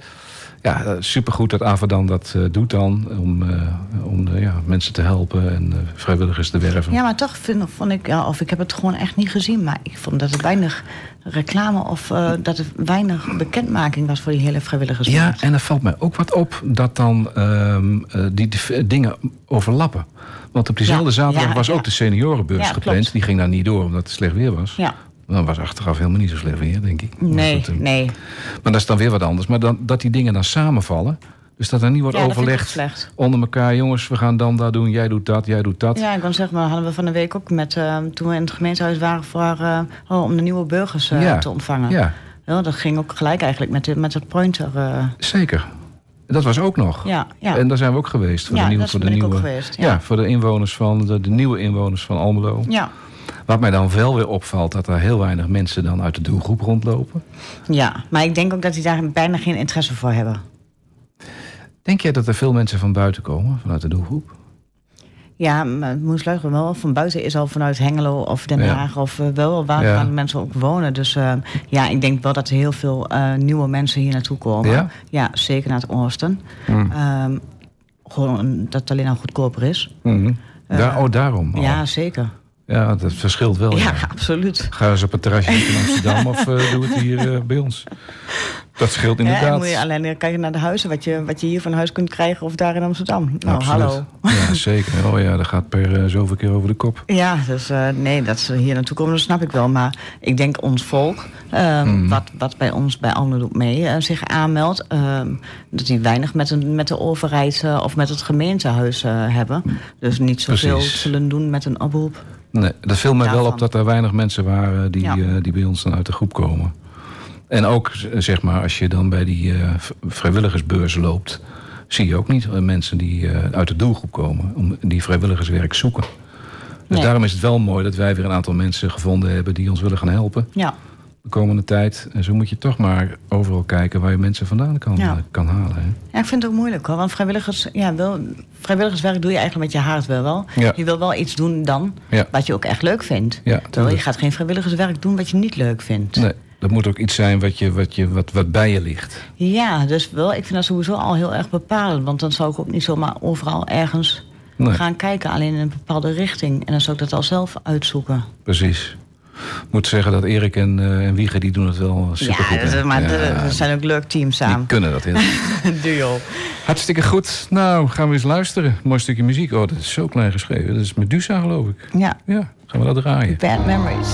ja, supergoed dat Avadan dat eh, doet dan. Om, eh, om ja, mensen te helpen en vrijwilligers te werven. Ja, maar toch vind, vond ik, ja, of ik heb het gewoon echt niet gezien, maar ik vond dat er weinig reclame of dat er weinig bekendmaking was voor die hele vrijwilligers. Ja, en er valt mij ook wat op dat dan ehm, eh, die, die dingen overlappen. Want op diezelfde Ja, zaterdag ja, was ja. ook de seniorenbeurs gepland. klopt. Die ging daar niet door omdat het slecht weer was. Ja. Dan was achteraf helemaal niet zo slecht weer, denk ik. Nee, nee. Maar dat is dan weer wat anders. Maar dan, dat die dingen dan samenvallen. Dus dat er niet wordt overlegd onder elkaar. Jongens, we gaan dan dat doen. Jij doet dat, jij doet dat. Ja, ik kan zeggen, maar hadden we van de week ook met, eh, toen we in het gemeentehuis waren voor, eh, oh, om de nieuwe burgers eh, te ontvangen. Ja, Ja, dat ging ook gelijk eigenlijk met, de, met het pointer. zeker. Dat was ook nog. ja, ja. En daar zijn we ook geweest. Voor Ja, de nieuwe, voor de ben ik ook nieuwe, geweest, Ja. ja. voor de inwoners van de, de nieuwe inwoners van Almelo. ja. Wat mij dan wel weer opvalt, dat er heel weinig mensen dan uit de doelgroep rondlopen. ja, maar ik denk ook dat die daar bijna geen interesse voor hebben. Denk jij dat er veel mensen van buiten komen, vanuit de doelgroep? Ja, maar Moes Luigen wel. Van buiten is al vanuit Hengelo of Den Ja. Haag of eh, wel waar, Ja. waar mensen ook wonen. Dus eh, ja, ik denk wel dat er heel veel eh, nieuwe mensen hier naartoe komen. Ja? Ja, zeker naar het oosten. Hmm. Ehm, gewoon dat het alleen al goedkoper is. Mhm. Daar, oh, daarom. Ja, zeker. Ja, dat verschilt wel. Ja, Ja. absoluut. Ga eens op het terrasje in Amsterdam of eh, doe het hier eh, bij ons. Dat scheelt Ja, inderdaad. moet je alleen kijken naar de huizen, wat je, wat je hier van huis kunt krijgen of daar in Amsterdam. Nou, Absoluut. hallo. Ja, zeker. Oh ja, dat gaat per eh, zoveel keer over de kop. Ja, dus eh, nee, dat ze hier naartoe komen, dat snap ik wel. Maar ik denk ons volk, ehm, Mhm. wat, wat bij ons bij Almelo doet mee, eh, zich aanmeldt... ehm, dat die weinig met, een, met de overheid eh, of met het gemeentehuis eh, hebben. Dus niet zoveel Precies. zullen doen met een oproep. Nee, dat viel mij wel op dat er weinig mensen waren die, Ja. eh, die bij ons dan uit de groep komen. En ook, z- zeg maar, als je dan bij die eh, vrijwilligersbeurs loopt... zie je ook niet eh, mensen die eh, uit de doelgroep komen... om die vrijwilligerswerk zoeken. Dus Nee. daarom is het wel mooi dat wij weer een aantal mensen gevonden hebben... die ons willen gaan helpen Ja, de komende tijd. En zo moet je toch maar overal kijken waar je mensen vandaan kan, Ja. eh, kan halen. Hè? Ja, ik vind het ook moeilijk hoor. Want vrijwilligers, ja, wel, vrijwilligerswerk doe je eigenlijk met je hart wel wel. Ja. Je wil wel iets doen dan wat je ook echt leuk vindt. Ja, Terwijl je gaat geen vrijwilligerswerk doen wat je niet leuk vindt. Nee, dat moet ook iets zijn wat, je, wat, je, wat, wat bij je ligt. Ja, dus wel, ik vind dat sowieso al heel erg bepalend. Want dan zou ik ook niet zomaar overal ergens Nee. gaan kijken, alleen in een bepaalde richting. En dan zou ik dat al zelf uitzoeken. Precies. Ik moet zeggen dat Erik en, eh en Wieger die doen het wel super ja, dat, maar dat- dat zijn ook leuk teams die samen. kunnen dat heel goed. Duo. Hartstikke goed. Nou, gaan we eens luisteren. Mooi stukje muziek. Oh, dat is zo klein geschreven. Dat is Medusa, geloof ik. Ja, Ja, gaan we dat draaien. bad memories.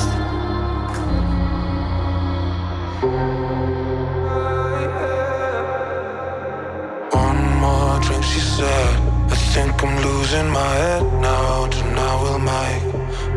One more drink, she said. I think I'm losing my head now. Tonight we'll make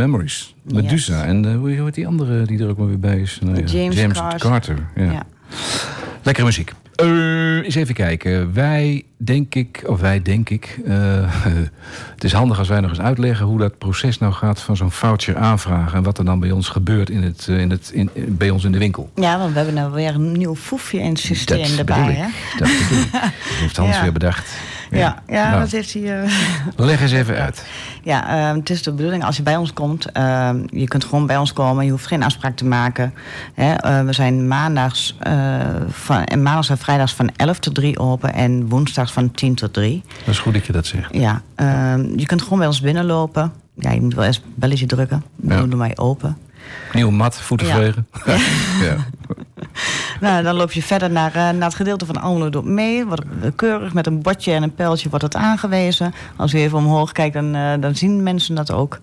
Memories. Medusa. Yes. En eh, hoe heet die andere die er ook maar weer bij is? Nou ja, James Carter. ja. Ja. Lekkere muziek. Eh, eens even kijken. Wij, denk ik, of wij, denk ik... eh, het is handig als wij nog eens uitleggen... hoe dat proces nou gaat van zo'n voucher aanvragen... en wat er dan bij ons gebeurt in het, in het, in, bij ons in de winkel. Ja, want we hebben nou weer een nieuw foefje in het systeem dat erbij. Hè? Dat bedoel ik. Dat heeft Hans Ja. weer bedacht. Ja, ja, Nou, dat heeft hij. eh, Leg eens even uit. Ja, eh, het is de bedoeling als je bij ons komt. eh, je kunt gewoon bij ons komen. Je hoeft geen afspraak te maken. Hè, we zijn maandags, van, en maandags en vrijdags van 11 tot 3 open. En woensdags van 10 tot 3. Dat is goed dat je dat zegt. Ja, eh, je kunt gewoon bij ons binnenlopen. Ja, je moet wel eerst een belletje drukken. Dan Ja. doen wij open. Nieuwe mat, voeten Ja. vegen. ja. Nou, dan loop je verder naar, eh, naar het gedeelte van Almelo Doet mee. Wordt keurig met een bordje en een pijltje wordt het aangewezen. Als je even omhoog kijkt, dan, eh, dan zien mensen dat ook.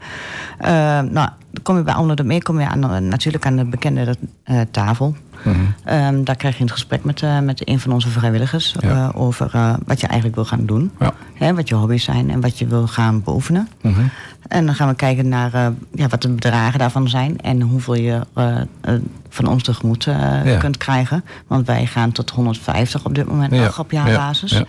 Eh, nou, dan kom je bij Almelo mee, kom je aan, eh, natuurlijk aan de bekende eh, tafel. Mhm. Ehm, daar krijg je een gesprek met, eh, met een van onze vrijwilligers... Ja. eh, over eh, wat je eigenlijk wil gaan doen. Ja. Hè, wat je hobby's zijn en wat je wil gaan beoefenen. Mhm. En dan gaan we kijken naar ja, wat de bedragen daarvan zijn... en hoeveel je van ons tegemoet Ja. kunt krijgen. Want wij gaan tot 150 op dit moment nog op jaarbasis.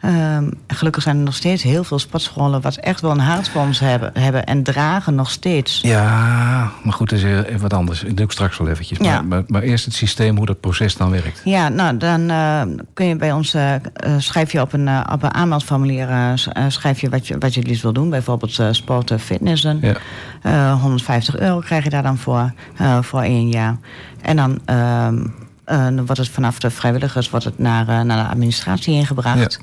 Ehm, gelukkig zijn er nog steeds heel veel sportscholen... wat echt wel een hart voor ons hebben, hebben en dragen nog steeds. Ja, maar goed, dat is even wat anders. Dat doe ik straks wel eventjes. Ja. Maar, maar, maar eerst het systeem, hoe dat proces dan werkt. Ja, nou, dan eh, kun je bij ons eh, eh, schrijf je op een, eh, op een aanmeldformulier schrijf je wat, je wat je het liefst wil doen. Bijvoorbeeld sporten, fitnessen. Ja. Eh, 150 euro krijg je daar dan voor, voor één jaar. En dan, ehm, eh, dan wordt het vanaf de vrijwilligers wordt het naar, eh, naar de administratie ingebracht.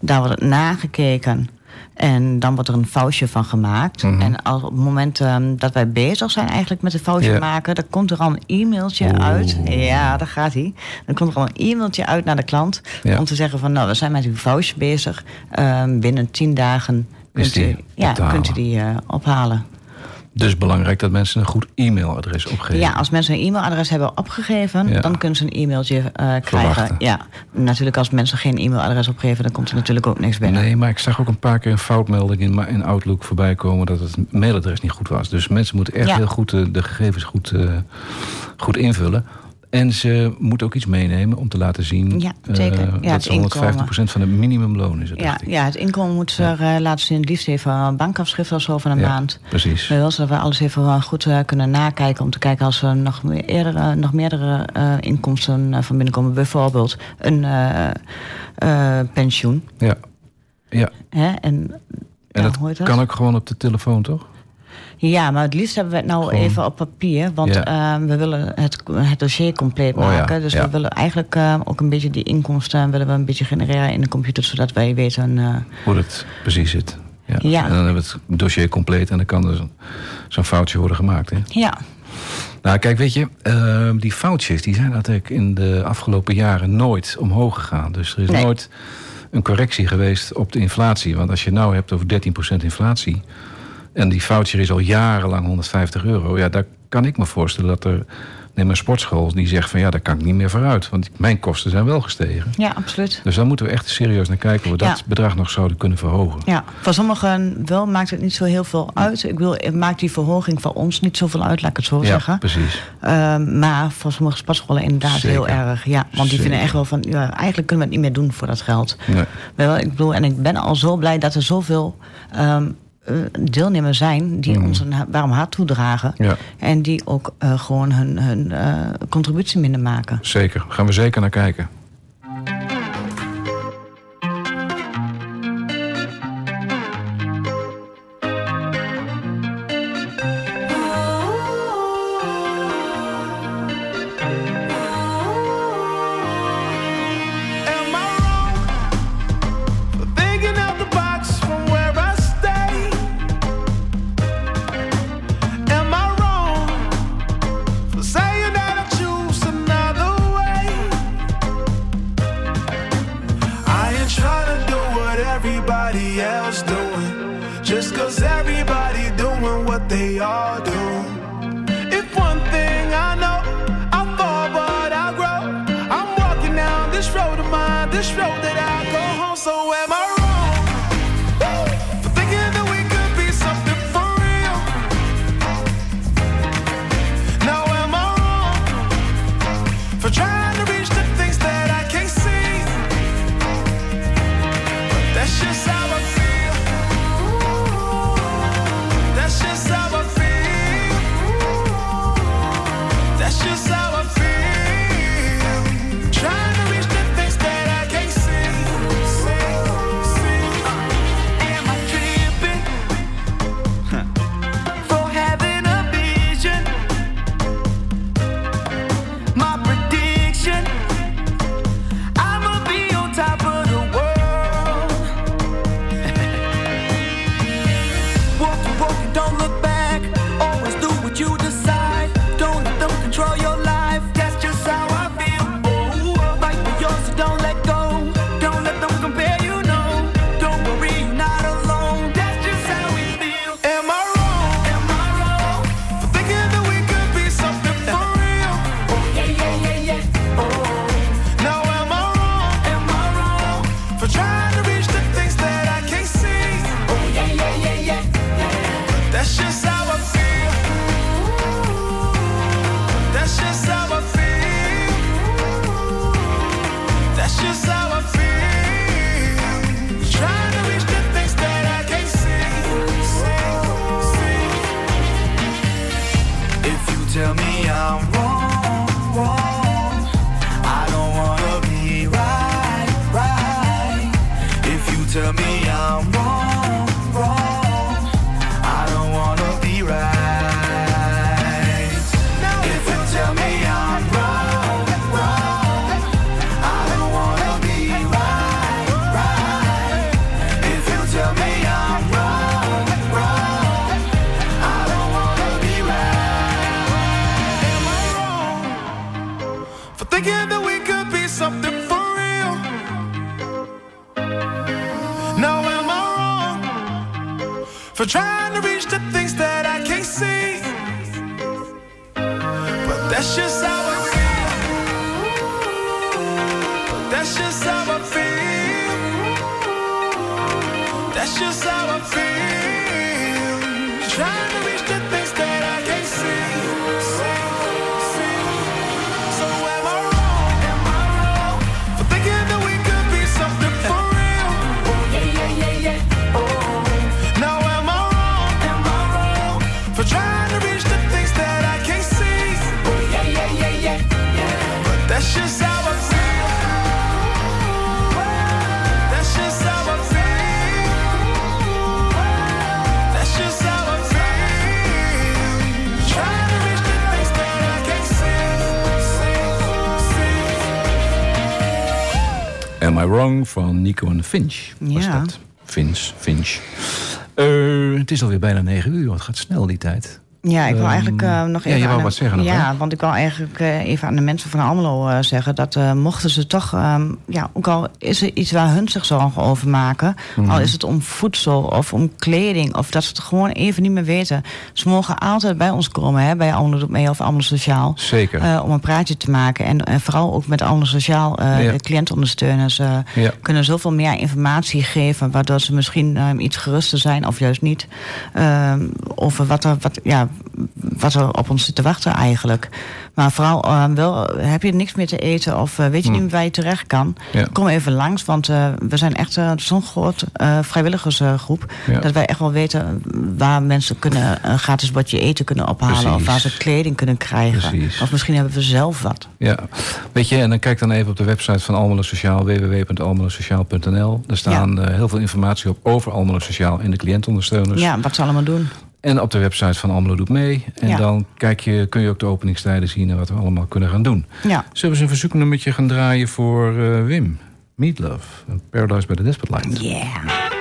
Daar wordt het nagekeken. En dan wordt er een foutje van gemaakt. Mhm. En als op het moment ehm, dat wij bezig zijn eigenlijk met het foutje maken... dan komt er al een e-mailtje Oeh. uit. Ja, daar gaat hij. Dan komt er al een e-mailtje uit naar de klant... Ja. om te zeggen van, nou, we zijn met uw foutje bezig. Ehm, binnen tien dagen kunt u, ja, kunt die eh, ophalen. Dus belangrijk dat mensen een goed e-mailadres opgeven. Ja, als mensen een e-mailadres hebben opgegeven, Ja. dan kunnen ze een e-mailtje eh, krijgen. Verwachten. Ja, natuurlijk als mensen geen e-mailadres opgeven, dan komt er natuurlijk ook niks binnen. Nee, maar ik zag ook een paar keer een foutmelding in, in Outlook voorbij komen dat het mailadres niet goed was. Dus mensen moeten echt Ja. heel goed eh, de gegevens goed, eh, goed invullen. En ze moeten ook iets meenemen om te laten zien Ja, eh, zeker. Ja, dat het ze 150% van het minimumloon is. Het, Ja, ja, het inkomen moet ze er eh, laten zien. Het liefst even een bankafschrift of zo van een Ja, maand. Precies. We willen zodat we alles even wel goed eh, kunnen nakijken. Om te kijken als er nog, meer, eerder, eh, nog meerdere eh, inkomsten eh, van binnenkomen. Bijvoorbeeld een eh, eh, pensioen. Ja. ja. Hè? En, ja, dat? kan ook gewoon op de telefoon, toch? Ja, maar het liefst hebben we het nou Gewoon- even op papier. Want Ja. eh, we willen het, het dossier compleet Oh ja, maken. Dus ja. we willen eigenlijk eh, ook een beetje die inkomsten willen we een beetje genereren in de computer. Zodat wij weten. eh, Hoe het precies zit. Ja. En dan hebben we het dossier compleet en dan kan er zo'n- foutje worden gemaakt. Hè? ja, Nou, kijk, weet je, eh, die foutjes die zijn natuurlijk in de afgelopen jaren nooit omhoog gegaan. Dus er is Nee. nooit een correctie geweest op de inflatie. Want als je nou hebt over 13% inflatie. En die foutje is al jarenlang 150 euro. ja, daar kan ik me voorstellen dat er. Neem een sportschool die zegt van ja, daar kan ik niet meer vooruit. Want mijn kosten zijn wel gestegen. ja, absoluut. Dus daar moeten we echt serieus naar kijken hoe we dat bedrag nog zouden kunnen verhogen. Ja, voor sommigen wel maakt het niet zo heel veel uit. Ik wil, het maakt die verhoging voor ons niet zoveel uit, laat ik het zo Ja, zeggen. precies. Ehm, maar voor sommige sportscholen inderdaad Zeker. heel erg. Ja, want die Zeker. vinden echt wel van, ja, eigenlijk kunnen we het niet meer doen voor dat geld. Nee. Wel, ik bedoel, en ik ben al zo blij dat er zoveel ehm, eh, deelnemers zijn die Mhm. ons een warm hart toedragen. Ja. En die ook eh, gewoon hun, hun eh, contributie minder maken. Zeker. Gaan we zeker naar kijken. Van Nico en Finch was Ja. dat. Finch, Finch. Eh, het is alweer bijna negen uur, het gaat snel die tijd. Ja, ik wil Ehm, eigenlijk eh, nog ja, even... je wou wat zeggen nog, Ja, want ik wil eigenlijk eh, even aan de mensen van Almelo eh, zeggen... dat mochten ze toch... ehm, ja, ook al is er iets waar hun zich zorgen over maken... Mhm. al is het om voedsel of om kleding... of dat ze het gewoon even niet meer weten... ze mogen altijd bij ons komen, hè, bij Almelo Doet Mee of Almelo Sociaal... Zeker. om een praatje te maken. En, en vooral ook met Almelo Sociaal, Ja. de cliëntondersteuners... Ja. kunnen zoveel meer informatie geven... waardoor ze misschien ehm, iets geruster zijn of juist niet... ehm, over wat er, wat, ja, wat er op ons zit te wachten eigenlijk. Maar vooral, ehm, wel, heb je niks meer te eten... of eh, weet je niet meer waar je terecht kan... Ja. kom even langs, want eh, we zijn echt eh, zo'n groot eh, vrijwilligersgroep... Ja. dat wij echt wel weten waar mensen kunnen een gratis bordje eten kunnen ophalen... of waar ze kleding kunnen krijgen. Precies. Of misschien hebben we zelf wat. Ja, weet je, en dan kijk dan even op de website van Almelo Sociaal, www.almelosociaal.nl. Daar staan eh, heel veel informatie op over Almelo Sociaal en de cliëntondersteuners. Ja, wat ze allemaal doen. En op de website van Almelo Doet Mee. En Ja. dan kijk je, kun je ook de openingstijden zien en wat we allemaal kunnen gaan doen. Ja. Zullen we eens een verzoeknummertje gaan draaien voor eh, Wim? Meatloaf, en Paradise by the Despot Light. Yeah.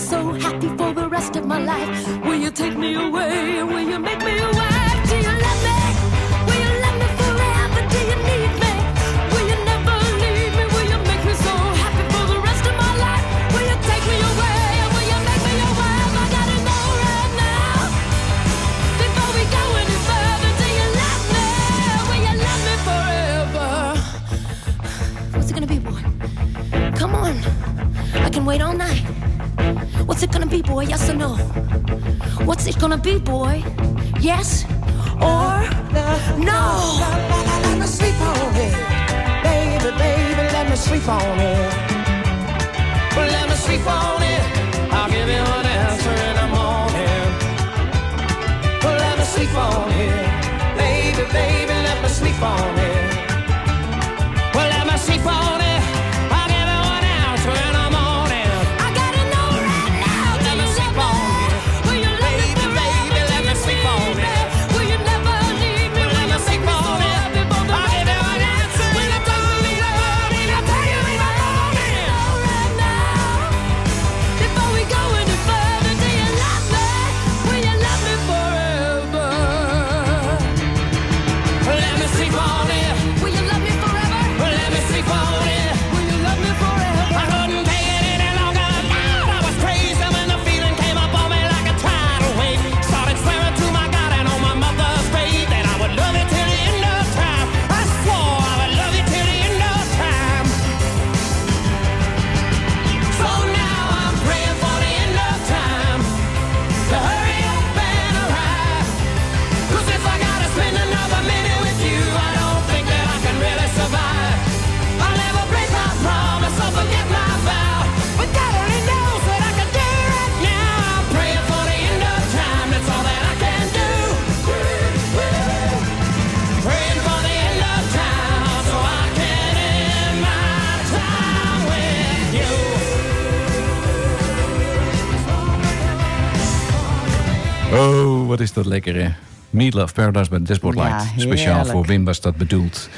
So happy for the rest of my life? Will you take me away? Will you make me your be, boy? Yes or no? What's it gonna be, boy? Yes or no? Let me sleep on it. Baby, baby, let me sleep on it. Let me sleep on it. I'll give you an answer in the morning. Let me sleep on it. Baby, baby, let me sleep on it. Meat Love Paradise bij Dashboard Ja, Light. Speciaal voor Wim was dat bedoeld.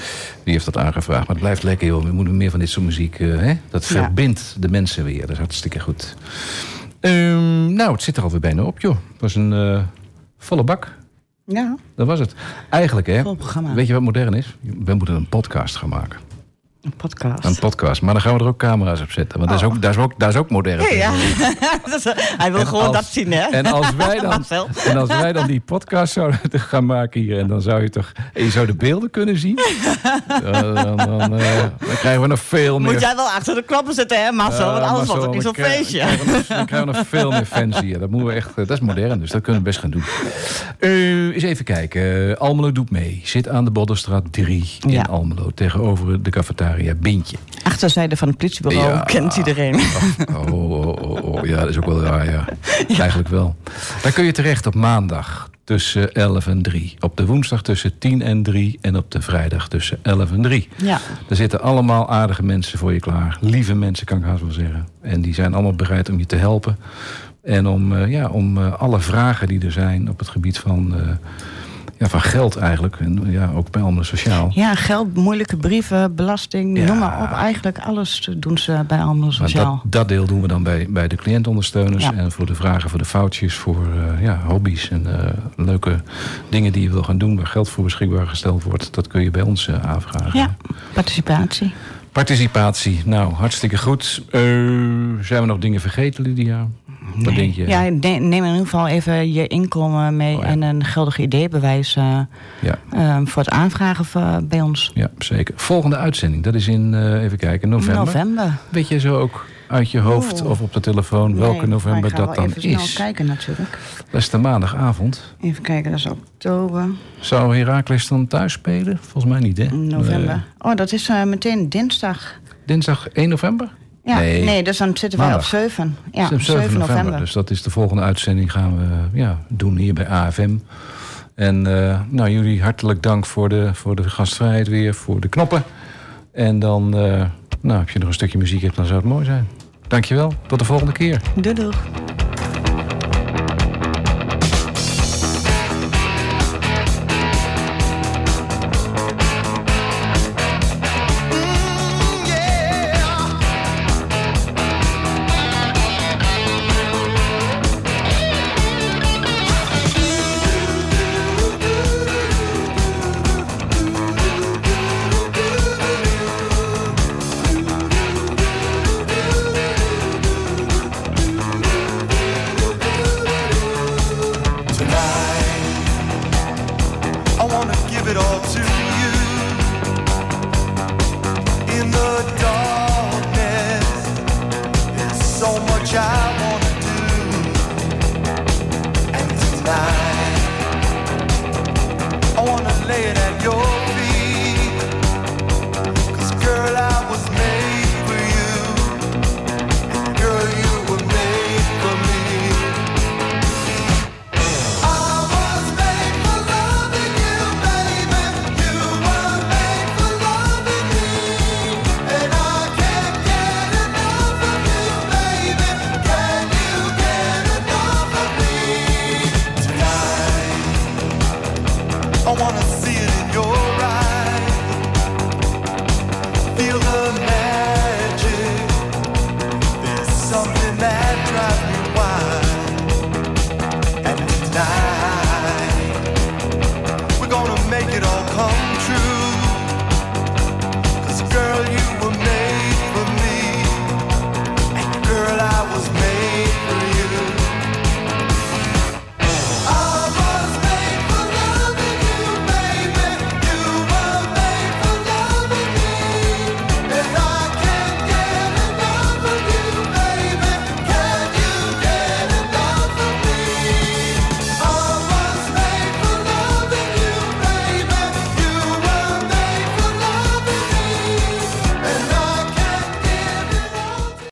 Die heeft dat aangevraagd. Maar het blijft lekker, joh. We moeten meer van dit soort muziek, eh, hè? Dat Ja. verbindt de mensen weer. Dat is hartstikke goed. Ehm, nou, het zit er alweer bijna op, joh. Het was een eh, volle bak. Ja, Dat was het. Eigenlijk, hè? Weet je wat modern is? We moeten een podcast gaan maken. Een podcast. Een podcast. Maar dan gaan we er ook camera's op zetten. Want dat, is ook, dat, is ook, dat is ook modern. Oh. Ja, hij wil En gewoon als- dat zien, hè? En als, wij dan, en als wij dan die podcast zouden gaan maken hier... en dan zou je toch... je zou de beelden kunnen zien... dan, dan, dan, eh, dan krijgen we nog veel meer... Moet jij wel achter de knoppen zitten, hè, Marcel? Ja, Want anders wordt het niet zo'n feestje. Dan krijgen, we nog, veel meer fans hier. Dat, moeten we echt, eh, dat is modern, dus dat kunnen we best gaan doen. Eh, eens even kijken. Eh, Almelo doet mee. Zit aan de Boddenstraat 3 in Ja. Almelo. Tegenover de cafetaria Bintje. Achterzijde van het politiebureau Ja. kent iedereen. Oh, oh, oh, oh, ja, dat is ook wel raar, ja. Eigenlijk wel. Daar kun je terecht op maandag tussen 11 en 3. Op de woensdag tussen 10 en 3. En op de vrijdag tussen 11 en 3. Ja. Er zitten allemaal aardige mensen voor je klaar. Lieve mensen, kan ik haast wel zeggen. En die zijn allemaal bereid om je te helpen. En om, eh, ja, om eh, alle vragen die er zijn op het gebied van, eh, ja, van geld eigenlijk. En ja, ook bij Almelo Sociaal. Ja, geld, moeilijke brieven, belasting, Ja. noem maar op. Eigenlijk alles doen ze bij Maar Sociaal. dat, dat deel doen we dan bij, bij de cliëntondersteuners. Ja. En voor de vragen, voor de foutjes, voor eh, ja, hobby's en eh, leuke dingen die je wil gaan doen... waar geld voor beschikbaar gesteld wordt. Dat kun je bij ons eh, aanvragen. Ja, participatie. Participatie, nou, hartstikke goed. Zijn we nog dingen vergeten, Lydia? Wat denk je? Ja, ne- neem in ieder geval even je inkomen mee Oh ja. en een geldig ideebewijs eh, Ja. eh, voor het aanvragen voor- bij ons. Ja, zeker. Volgende uitzending, dat is in, eh, even kijken, november. November. Weet je zo ook uit je hoofd of op de telefoon welke Nee, november ik ga dat dan even snel is? kijken natuurlijk. Dat is de maandagavond. Even kijken, dat is oktober, Zou Heracles dan thuis spelen? Volgens mij niet, hè? november. Nee. Oh, dat is eh, meteen dinsdag. Dinsdag 1 november? Ja, Nee. nee, dus dan zitten wij op Maandag. 7. Ja, Op 7, november. Dus dat is de volgende uitzending gaan we ja, doen hier bij AFM. En eh, nou, jullie hartelijk dank voor de, voor de gastvrijheid weer, voor de knoppen. En dan, eh, nou, als je nog een stukje muziek hebt, dan zou het mooi zijn. Dankjewel, tot de volgende keer. Doei doei.